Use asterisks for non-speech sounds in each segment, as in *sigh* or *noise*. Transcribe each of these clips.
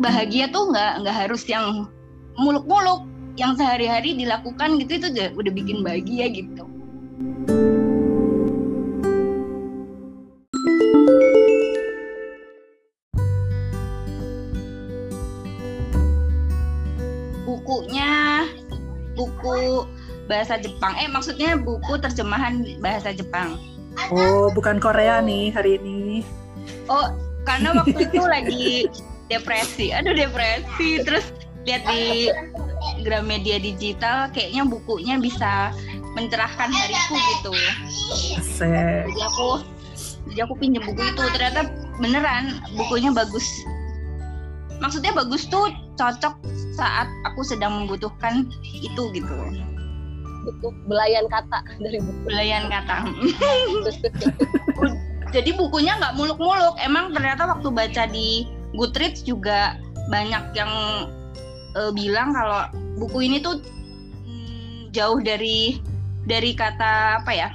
bahagia tuh nggak nggak harus yang muluk-muluk yang sehari-hari dilakukan gitu itu udah, udah bikin bahagia gitu. Bukunya buku bahasa Jepang. Eh maksudnya buku terjemahan bahasa Jepang. Oh bukan Korea nih hari ini. Oh karena waktu itu lagi *laughs* depresi. Aduh depresi. Terus lihat di Gramedia digital kayaknya bukunya bisa mencerahkan hariku gitu. Asik. jadi aku jadi aku pinjam buku itu. Ternyata beneran bukunya bagus. Maksudnya bagus tuh cocok saat aku sedang membutuhkan itu gitu. Butuh belayan kata dari buku. Belayan kata. *laughs* Jadi bukunya nggak muluk-muluk. Emang ternyata waktu baca di Goodreads juga banyak yang uh, bilang kalau buku ini tuh mm, jauh dari dari kata apa ya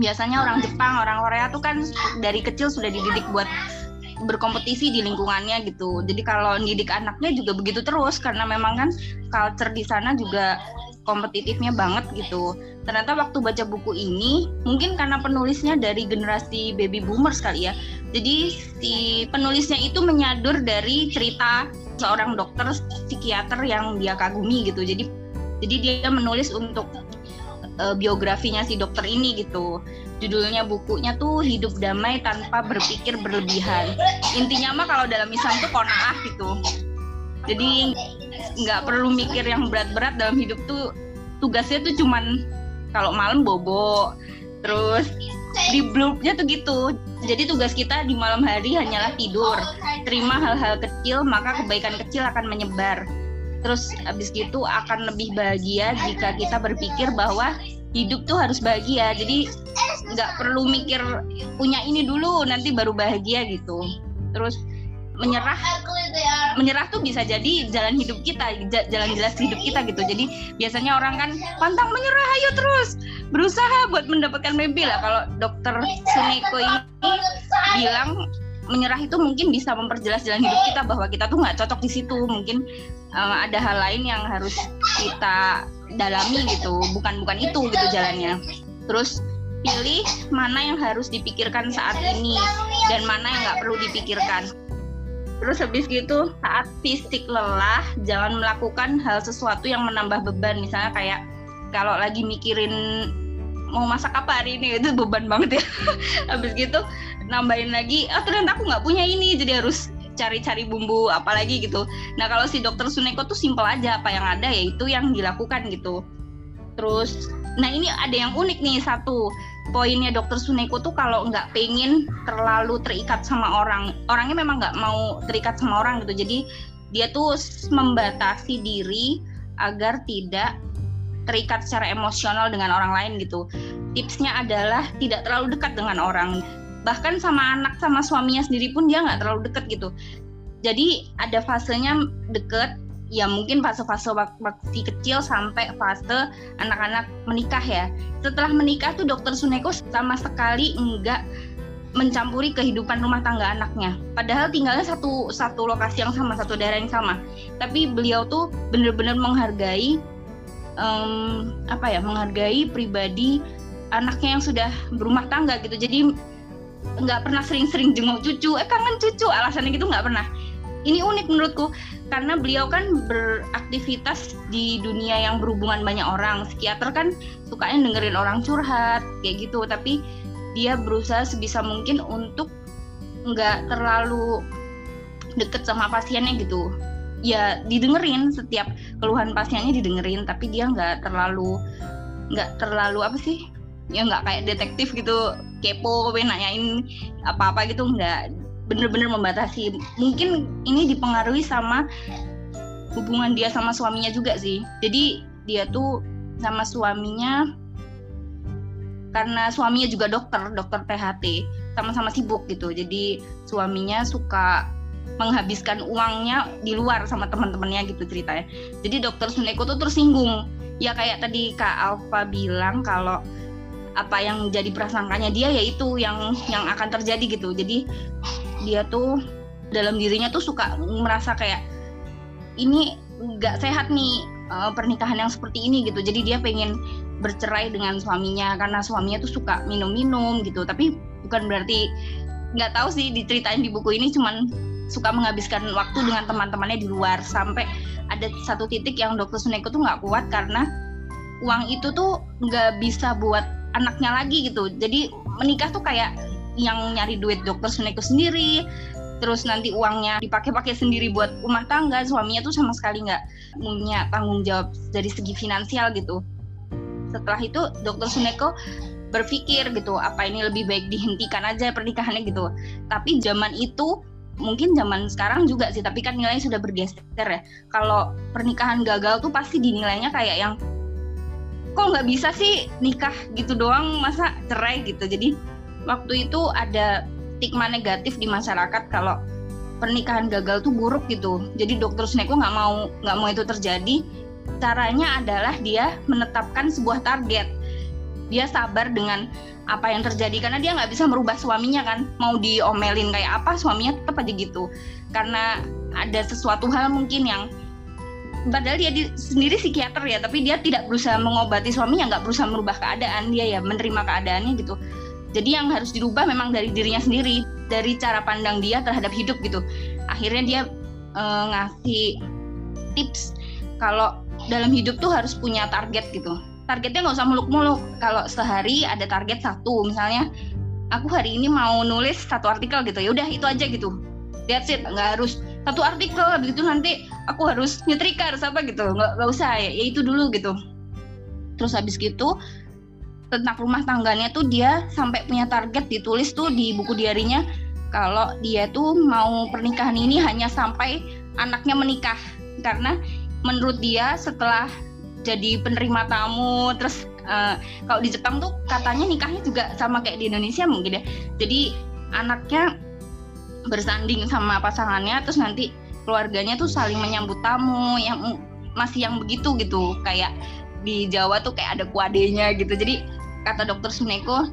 biasanya orang Jepang orang Korea tuh kan dari kecil sudah dididik buat berkompetisi di lingkungannya gitu. Jadi kalau didik anaknya juga begitu terus karena memang kan culture di sana juga kompetitifnya banget gitu. Ternyata waktu baca buku ini, mungkin karena penulisnya dari generasi baby boomers kali ya. Jadi si penulisnya itu menyadur dari cerita seorang dokter psikiater yang dia kagumi gitu. Jadi jadi dia menulis untuk uh, biografinya si dokter ini gitu judulnya bukunya tuh hidup damai tanpa berpikir berlebihan intinya mah kalau dalam Islam tuh konaah gitu jadi nggak perlu mikir yang berat-berat dalam hidup tuh tugasnya tuh cuman kalau malam bobo terus di blurnya tuh gitu. Jadi tugas kita di malam hari hanyalah tidur. Terima hal-hal kecil maka kebaikan kecil akan menyebar. Terus abis gitu akan lebih bahagia jika kita berpikir bahwa hidup tuh harus bahagia. Jadi nggak perlu mikir punya ini dulu nanti baru bahagia gitu. Terus menyerah menyerah tuh bisa jadi jalan hidup kita jalan jelas hidup kita gitu. Jadi biasanya orang kan pantang menyerah ayo terus. Berusaha buat mendapatkan mimpi lah. Kalau dokter Suneko ini bilang menyerah itu mungkin bisa memperjelas jalan hidup kita bahwa kita tuh nggak cocok di situ. Mungkin uh, ada hal lain yang harus kita dalami gitu. Bukan bukan itu gitu jalannya. Terus pilih mana yang harus dipikirkan saat ini dan mana yang nggak perlu dipikirkan terus habis gitu saat fisik lelah jangan melakukan hal sesuatu yang menambah beban misalnya kayak kalau lagi mikirin mau masak apa hari ini itu beban banget ya *laughs* habis gitu nambahin lagi ah ternyata aku nggak punya ini jadi harus cari-cari bumbu apalagi gitu. Nah kalau si dokter Suneko tuh simpel aja apa yang ada yaitu yang dilakukan gitu. Terus, nah ini ada yang unik nih satu poinnya dokter Suneko tuh kalau nggak pengen terlalu terikat sama orang, orangnya memang nggak mau terikat sama orang gitu. Jadi dia tuh membatasi diri agar tidak terikat secara emosional dengan orang lain gitu. Tipsnya adalah tidak terlalu dekat dengan orang bahkan sama anak sama suaminya sendiri pun dia nggak terlalu deket gitu jadi ada fasenya deket ya mungkin fase-fase waktu kecil sampai fase anak-anak menikah ya setelah menikah tuh dokter Suneko sama sekali enggak mencampuri kehidupan rumah tangga anaknya. Padahal tinggalnya satu satu lokasi yang sama, satu daerah yang sama. Tapi beliau tuh benar-benar menghargai um, apa ya, menghargai pribadi anaknya yang sudah berumah tangga gitu. Jadi nggak pernah sering-sering jenguk cucu eh kangen cucu alasannya gitu nggak pernah ini unik menurutku karena beliau kan beraktivitas di dunia yang berhubungan banyak orang. Psikiater kan sukanya dengerin orang curhat kayak gitu. Tapi dia berusaha sebisa mungkin untuk nggak terlalu deket sama pasiennya gitu. Ya didengerin setiap keluhan pasiennya didengerin tapi dia nggak terlalu nggak terlalu apa sih? Ya nggak kayak detektif gitu kepo pengen nanyain apa-apa gitu nggak bener-bener membatasi. Mungkin ini dipengaruhi sama hubungan dia sama suaminya juga sih. Jadi dia tuh sama suaminya karena suaminya juga dokter dokter THT sama-sama sibuk gitu. Jadi suaminya suka menghabiskan uangnya di luar sama teman-temannya gitu ceritanya. Jadi dokter Suneko tuh tersinggung ya kayak tadi Kak Alfa bilang kalau apa yang jadi prasangkanya dia yaitu yang yang akan terjadi gitu. Jadi dia tuh dalam dirinya tuh suka merasa kayak ini nggak sehat nih uh, pernikahan yang seperti ini gitu. Jadi dia pengen bercerai dengan suaminya karena suaminya tuh suka minum-minum gitu. Tapi bukan berarti nggak tahu sih diceritain di buku ini cuman suka menghabiskan waktu dengan teman-temannya di luar. Sampai ada satu titik yang dokter Suneko tuh nggak kuat karena uang itu tuh nggak bisa buat anaknya lagi gitu. Jadi menikah tuh kayak yang nyari duit dokter Suneko sendiri terus nanti uangnya dipakai-pakai sendiri buat rumah tangga suaminya tuh sama sekali nggak punya tanggung jawab dari segi finansial gitu. Setelah itu dokter Suneko berpikir gitu apa ini lebih baik dihentikan aja pernikahannya gitu. Tapi zaman itu mungkin zaman sekarang juga sih tapi kan nilainya sudah bergeser ya. Kalau pernikahan gagal tuh pasti dinilainya kayak yang kok nggak bisa sih nikah? gitu doang masa cerai? gitu. Jadi waktu itu ada stigma negatif di masyarakat kalau pernikahan gagal tuh buruk gitu. Jadi dokter Sneko nggak mau nggak mau itu terjadi. Caranya adalah dia menetapkan sebuah target. Dia sabar dengan apa yang terjadi karena dia nggak bisa merubah suaminya kan. Mau diomelin kayak apa suaminya tetap aja gitu. Karena ada sesuatu hal mungkin yang padahal dia di, sendiri psikiater ya tapi dia tidak berusaha mengobati suaminya nggak berusaha merubah keadaan dia ya menerima keadaannya gitu jadi yang harus dirubah memang dari dirinya sendiri, dari cara pandang dia terhadap hidup gitu. Akhirnya dia uh, ngasih tips kalau dalam hidup tuh harus punya target gitu. Targetnya nggak usah muluk-muluk. Kalau sehari ada target satu, misalnya aku hari ini mau nulis satu artikel gitu, ya udah itu aja gitu. That's it, nggak harus satu artikel habis itu nanti aku harus nyetrika harus apa gitu nggak nggak usah ya, ya itu dulu gitu terus habis gitu tentang rumah tangganya tuh dia sampai punya target ditulis tuh di buku diarinya. Kalau dia tuh mau pernikahan ini hanya sampai anaknya menikah. Karena menurut dia setelah jadi penerima tamu terus uh, kalau di Jepang tuh katanya nikahnya juga sama kayak di Indonesia mungkin ya. Jadi anaknya bersanding sama pasangannya terus nanti keluarganya tuh saling menyambut tamu yang masih yang begitu gitu. Kayak di Jawa tuh kayak ada kuadenya gitu. Jadi kata dokter Suneko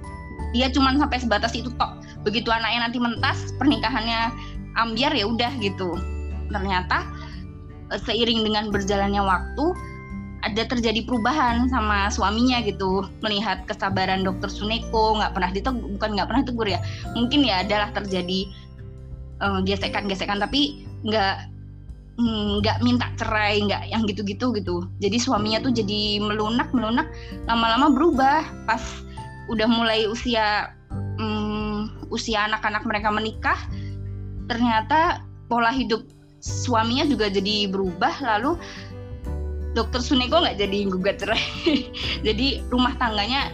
dia cuma sampai sebatas itu tok. Begitu anaknya nanti mentas pernikahannya ambiar ya udah gitu. Ternyata e, seiring dengan berjalannya waktu ada terjadi perubahan sama suaminya gitu. Melihat kesabaran dokter Suneko nggak pernah ditegur bukan nggak pernah tegur ya. Mungkin ya adalah terjadi uh, gesekan-gesekan tapi nggak mm, nggak minta cerai nggak yang gitu-gitu gitu. Jadi suaminya tuh jadi melunak melunak lama-lama berubah. Pas udah mulai usia um, usia anak-anak mereka menikah ternyata pola hidup suaminya juga jadi berubah. Lalu dokter Suneko nggak jadi gugat cerai. *laughs* Jadi rumah tangganya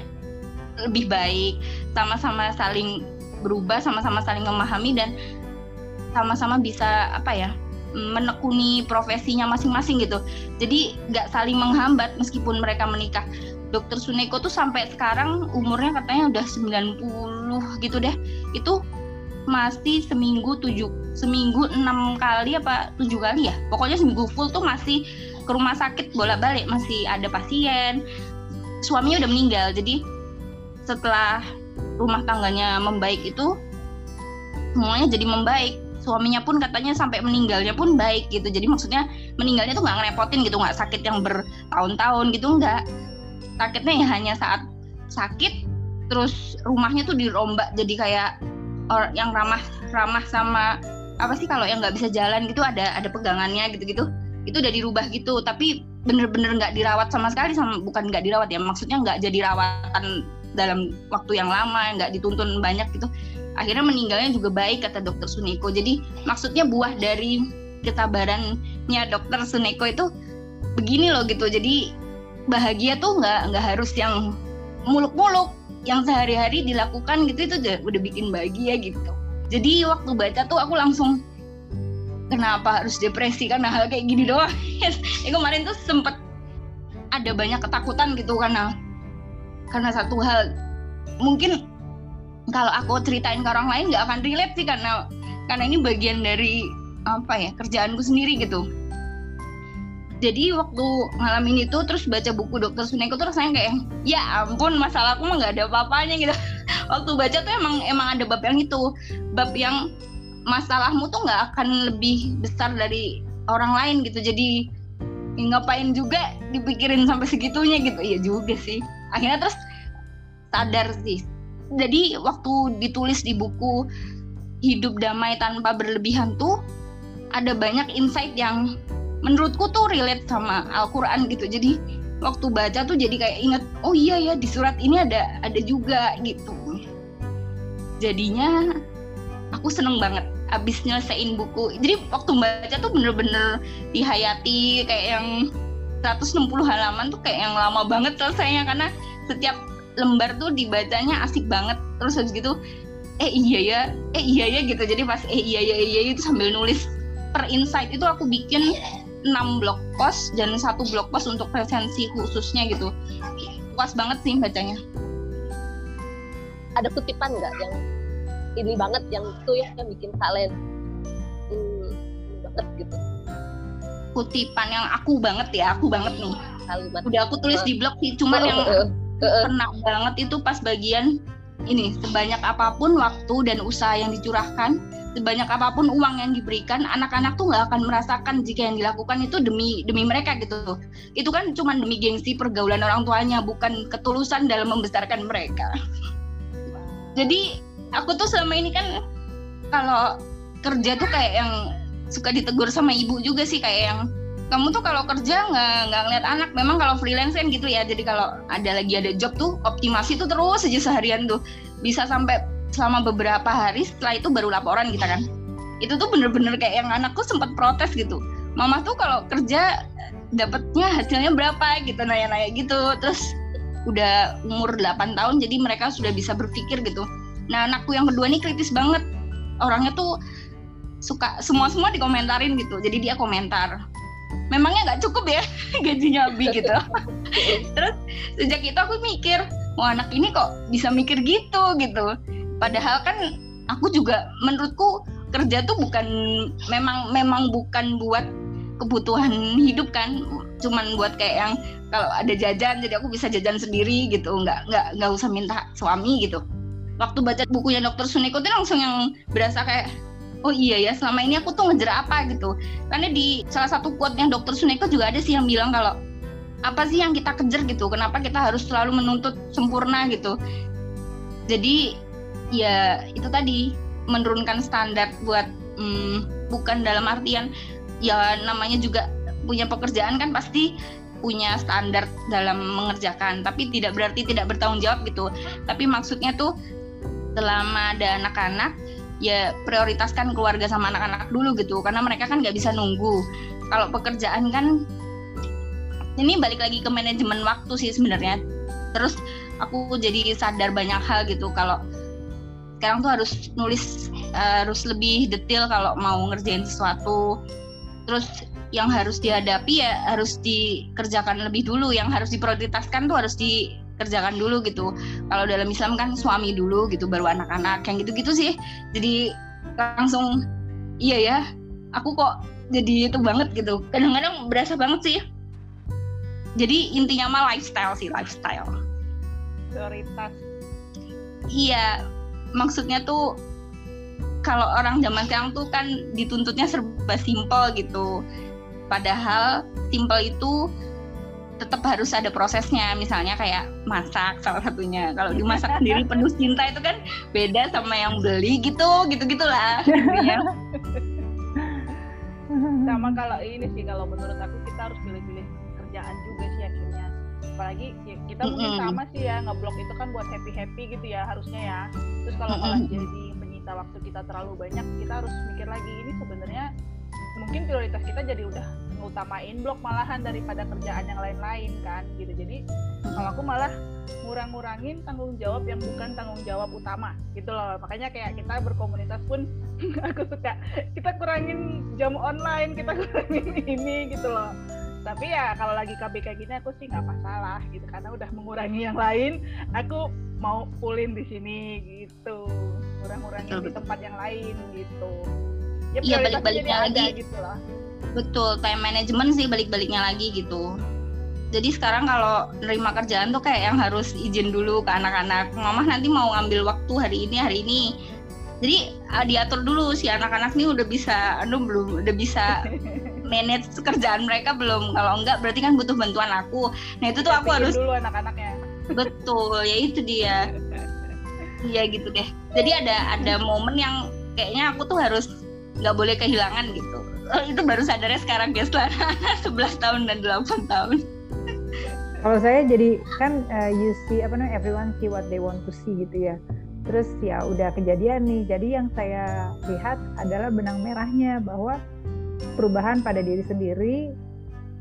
lebih baik sama-sama saling berubah sama-sama saling memahami dan sama-sama bisa apa ya menekuni profesinya masing-masing gitu. Jadi nggak saling menghambat meskipun mereka menikah. Dokter Suneko tuh sampai sekarang umurnya katanya udah 90 gitu deh. Itu masih seminggu tujuh seminggu enam kali apa tujuh kali ya pokoknya seminggu full tuh masih ke rumah sakit bolak balik masih ada pasien suaminya udah meninggal jadi setelah rumah tangganya membaik itu semuanya jadi membaik suaminya pun katanya sampai meninggalnya pun baik gitu. Jadi maksudnya meninggalnya tuh nggak ngerepotin gitu nggak sakit yang bertahun-tahun gitu nggak. Sakitnya ya hanya saat sakit terus rumahnya tuh dirombak jadi kayak orang yang ramah ramah sama apa sih kalau yang nggak bisa jalan gitu ada ada pegangannya gitu-gitu. Itu udah dirubah gitu tapi bener-bener nggak -bener dirawat sama sekali sama bukan nggak dirawat ya maksudnya nggak jadi rawatan dalam waktu yang lama nggak dituntun banyak gitu akhirnya meninggalnya juga baik kata dokter Suneko. Jadi maksudnya buah dari kesabarannya dokter Suneko itu begini loh gitu. Jadi bahagia tuh nggak nggak harus yang muluk-muluk yang sehari-hari dilakukan gitu. Itu udah, udah bikin bahagia gitu. Jadi waktu baca tuh aku langsung kenapa harus depresi? Karena hal kayak gini doang. *laughs* Ya kemarin tuh sempet ada banyak ketakutan gitu karena karena satu hal. Mungkin kalau aku ceritain ke orang lain nggak akan relate sih karena karena ini bagian dari apa ya kerjaanku sendiri gitu. Jadi waktu malam ini tuh terus baca buku dokter Suneko tuh rasanya kayak ya ampun masalahku mah nggak ada apa-apanya gitu. *laughs* Waktu baca tuh emang emang ada bab yang itu. Bab yang masalahmu tuh nggak akan lebih besar dari orang lain gitu. Jadi ngapain juga dipikirin sampai segitunya gitu. Iya juga sih. Akhirnya terus sadar sih jadi waktu ditulis di buku hidup damai tanpa berlebihan tuh ada banyak insight yang menurutku tuh relate sama Al-Quran gitu. Jadi waktu baca tuh jadi kayak inget oh iya ya di surat ini ada ada juga gitu. Jadinya aku seneng banget abis nyelesain buku. Jadi waktu baca tuh bener-bener dihayati kayak yang 160 halaman tuh kayak yang lama banget selesainya. Karena setiap lembar tuh dibacanya asik banget. Terus habis gitu eh iya ya eh iya ya gitu. Jadi pas eh iya ya iya itu sambil nulis. Per insight itu aku bikin 6 blog post dan satu blog post untuk presensi khususnya gitu. Puas banget sih bacanya. Ada kutipan nggak yang ini banget yang itu ya yang bikin kalian hmm, ini banget gitu? Kutipan yang aku banget ya aku banget nih. Kalimat. Udah aku tulis di blog sih cuman yang kena banget itu pas bagian ini sebanyak apa pun waktu dan usaha yang dicurahkan sebanyak apa pun uang yang diberikan anak-anak tuh nggak akan merasakan jika yang dilakukan itu demi demi mereka gitu. Itu kan cuma demi gengsi pergaulan orang tuanya bukan ketulusan dalam membesarkan mereka. Jadi aku tuh selama ini kan kalau kerja tuh kayak yang suka ditegur sama ibu juga sih kayak yang kamu tuh kalau kerja nggak nggak ngeliat anak. Memang kalau freelance kan gitu ya jadi kalau ada lagi ada job tuh optimasi tuh terus aja seharian tuh. Bisa sampai selama beberapa hari setelah itu baru laporan kita kan. Itu tuh bener-bener kayak yang anakku sempat protes gitu. Mama tuh kalau kerja dapatnya hasilnya berapa gitu nanya-nanya gitu. Terus udah umur 8 tahun jadi mereka sudah bisa berpikir gitu. Nah anakku yang kedua nih kritis banget. Orangnya tuh suka semua semua dikomentarin gitu. Jadi dia komentar memangnya nggak cukup ya *laughs* gajinya Abi gitu? *laughs* Terus sejak itu aku mikir wah anak ini kok bisa mikir gitu gitu. Padahal kan aku juga menurutku kerja tuh bukan memang memang bukan buat kebutuhan hidup kan. Cuman buat kayak yang kalau ada jajan jadi aku bisa jajan sendiri gitu. Nggak nggak nggak usah minta suami gitu. Waktu baca bukunya dokter Suniko tuh langsung yang berasa kayak oh iya ya selama ini aku tuh ngejar apa? gitu. Karena di salah satu quote yang dokter Suneko juga ada sih yang bilang kalau apa sih yang kita kejar? gitu. Kenapa kita harus selalu menuntut sempurna? gitu. Jadi ya itu tadi menurunkan standar buat hmm, bukan dalam artian ya namanya juga punya pekerjaan kan pasti punya standar dalam mengerjakan tapi tidak berarti tidak bertanggung jawab gitu. Tapi maksudnya tuh selama ada anak-anak ya prioritaskan keluarga sama anak-anak dulu gitu. Karena mereka kan nggak bisa nunggu. Kalau pekerjaan kan ini balik lagi ke manajemen waktu sih sebenarnya. Terus aku jadi sadar banyak hal gitu. Kalau sekarang tuh harus nulis harus lebih detail kalau mau ngerjain sesuatu. Terus yang harus dihadapi ya harus dikerjakan lebih dulu. Yang harus diprioritaskan tuh harus di kerjakan dulu gitu. Kalau dalam Islam kan suami dulu gitu baru anak-anak yang gitu-gitu sih. Jadi langsung iya ya aku kok jadi itu banget gitu. Kadang-kadang berasa banget sih. Jadi intinya mah lifestyle sih lifestyle. Prioritas. Iya maksudnya tuh kalau orang zaman sekarang tuh kan dituntutnya serba simpel gitu. Padahal simpel itu tetap harus ada prosesnya. Misalnya kayak masak salah satunya. Kalau dimasak *laughs* sendiri penuh cinta itu kan beda sama yang beli gitu gitu gitulah *laughs* sama kalau ini sih kalau menurut aku kita harus pilih-pilih kerjaan juga sih akhirnya. Apalagi ya, kita mungkin mm -hmm. sama sih ya ngeblok itu kan buat happy happy gitu ya harusnya ya. Terus kalau malah mm -hmm. jadi menyita waktu kita terlalu banyak kita harus mikir lagi ini sebenarnya mungkin prioritas kita jadi udah ngutamain blog malahan daripada kerjaan yang lain-lain kan gitu. Jadi kalau aku malah ngurang-ngurangin tanggung jawab yang bukan tanggung jawab utama gitu loh. Makanya kayak kita berkomunitas pun *laughs* aku suka kita kurangin jam online kita kurangin ini gitu loh. Tapi ya kalau lagi KB kayak gini aku sih nggak masalah gitu. Karena udah mengurangi yang lain aku mau pulin di sini gitu. Kurang-kurangin di tempat yang lain gitu. Ya iya balik-baliknya lagi. gitu lah. Betul time management sih balik-baliknya lagi gitu. Jadi sekarang kalau nerima kerjaan tuh kayak yang harus izin dulu ke anak-anak. Mama nanti mau ngambil waktu hari ini hari ini. Jadi uh, diatur dulu si anak-anak nih udah bisa aduh belum udah bisa *laughs* manage kerjaan mereka belum. Kalau enggak berarti kan butuh bantuan aku. Nah itu tuh aku harus dulu anak-anaknya. Betul ya itu dia. Iya gitu deh. Jadi ada ada momen yang kayaknya aku tuh harus nggak boleh kehilangan gitu Oh, itu baru sadarnya sekarang ya setelah 11 tahun dan 8 tahun Kalau saya jadi kan uh, you see apa namanya everyone see what they want to see gitu ya. Terus ya udah kejadian nih. Jadi yang saya lihat adalah benang merahnya bahwa perubahan pada diri sendiri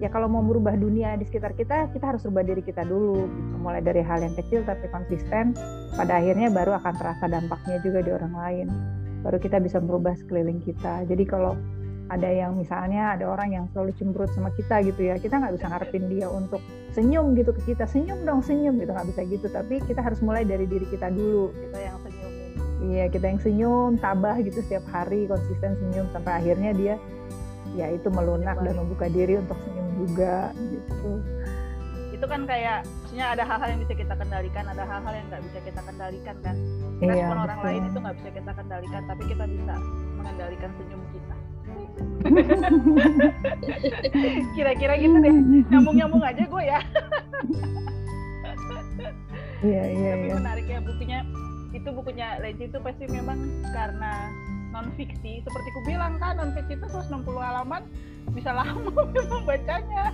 ya kalau mau merubah dunia di sekitar kita kita harus rubah diri kita dulu gitu. mulai dari hal yang kecil tapi konsisten pada akhirnya baru akan terasa dampaknya juga di orang lain baru kita bisa merubah sekeliling kita jadi kalau ada yang misalnya ada orang yang selalu cemberut sama kita gitu ya. Kita nggak bisa ngarepin dia untuk senyum gitu ke kita. Senyum dong senyum gitu. Nggak bisa gitu. Tapi kita harus mulai dari diri kita dulu. Kita yang senyumin iya kita yang senyum tabah gitu setiap hari konsisten senyum sampai akhirnya dia ya itu melunak dan membuka diri untuk senyum juga gitu. Itu kan kayak maksudnya ada hal-hal yang bisa kita kendalikan ada hal-hal yang nggak bisa kita kendalikan kan? Respon iya orang betul. lain itu nggak bisa kita kendalikan tapi kita bisa mengendalikan senyum kita kira-kira gitu deh. *laughs* Nyambung-nyambung aja gue ya. Iya iya tapi iya. menarik ya bukunya itu bukunya Lenci itu pasti memang karena non fiksi seperti ku bilang kan non fiksi itu 160 halaman bisa lama *laughs* memang bacanya.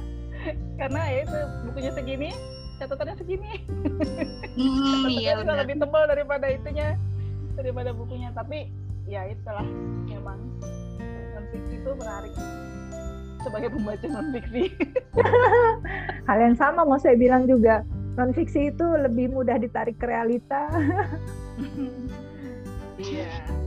Karena ya itu bukunya segini catatannya segini. Hmm, iya catatannya juga benar. lebih tebal daripada itunya daripada bukunya. Tapi ya itulah memang fiksi itu menarik sebagai pembaca non fiksi *laughs* hal yang sama mau saya bilang juga non fiksi itu lebih mudah ditarik ke realita. *laughs* Iya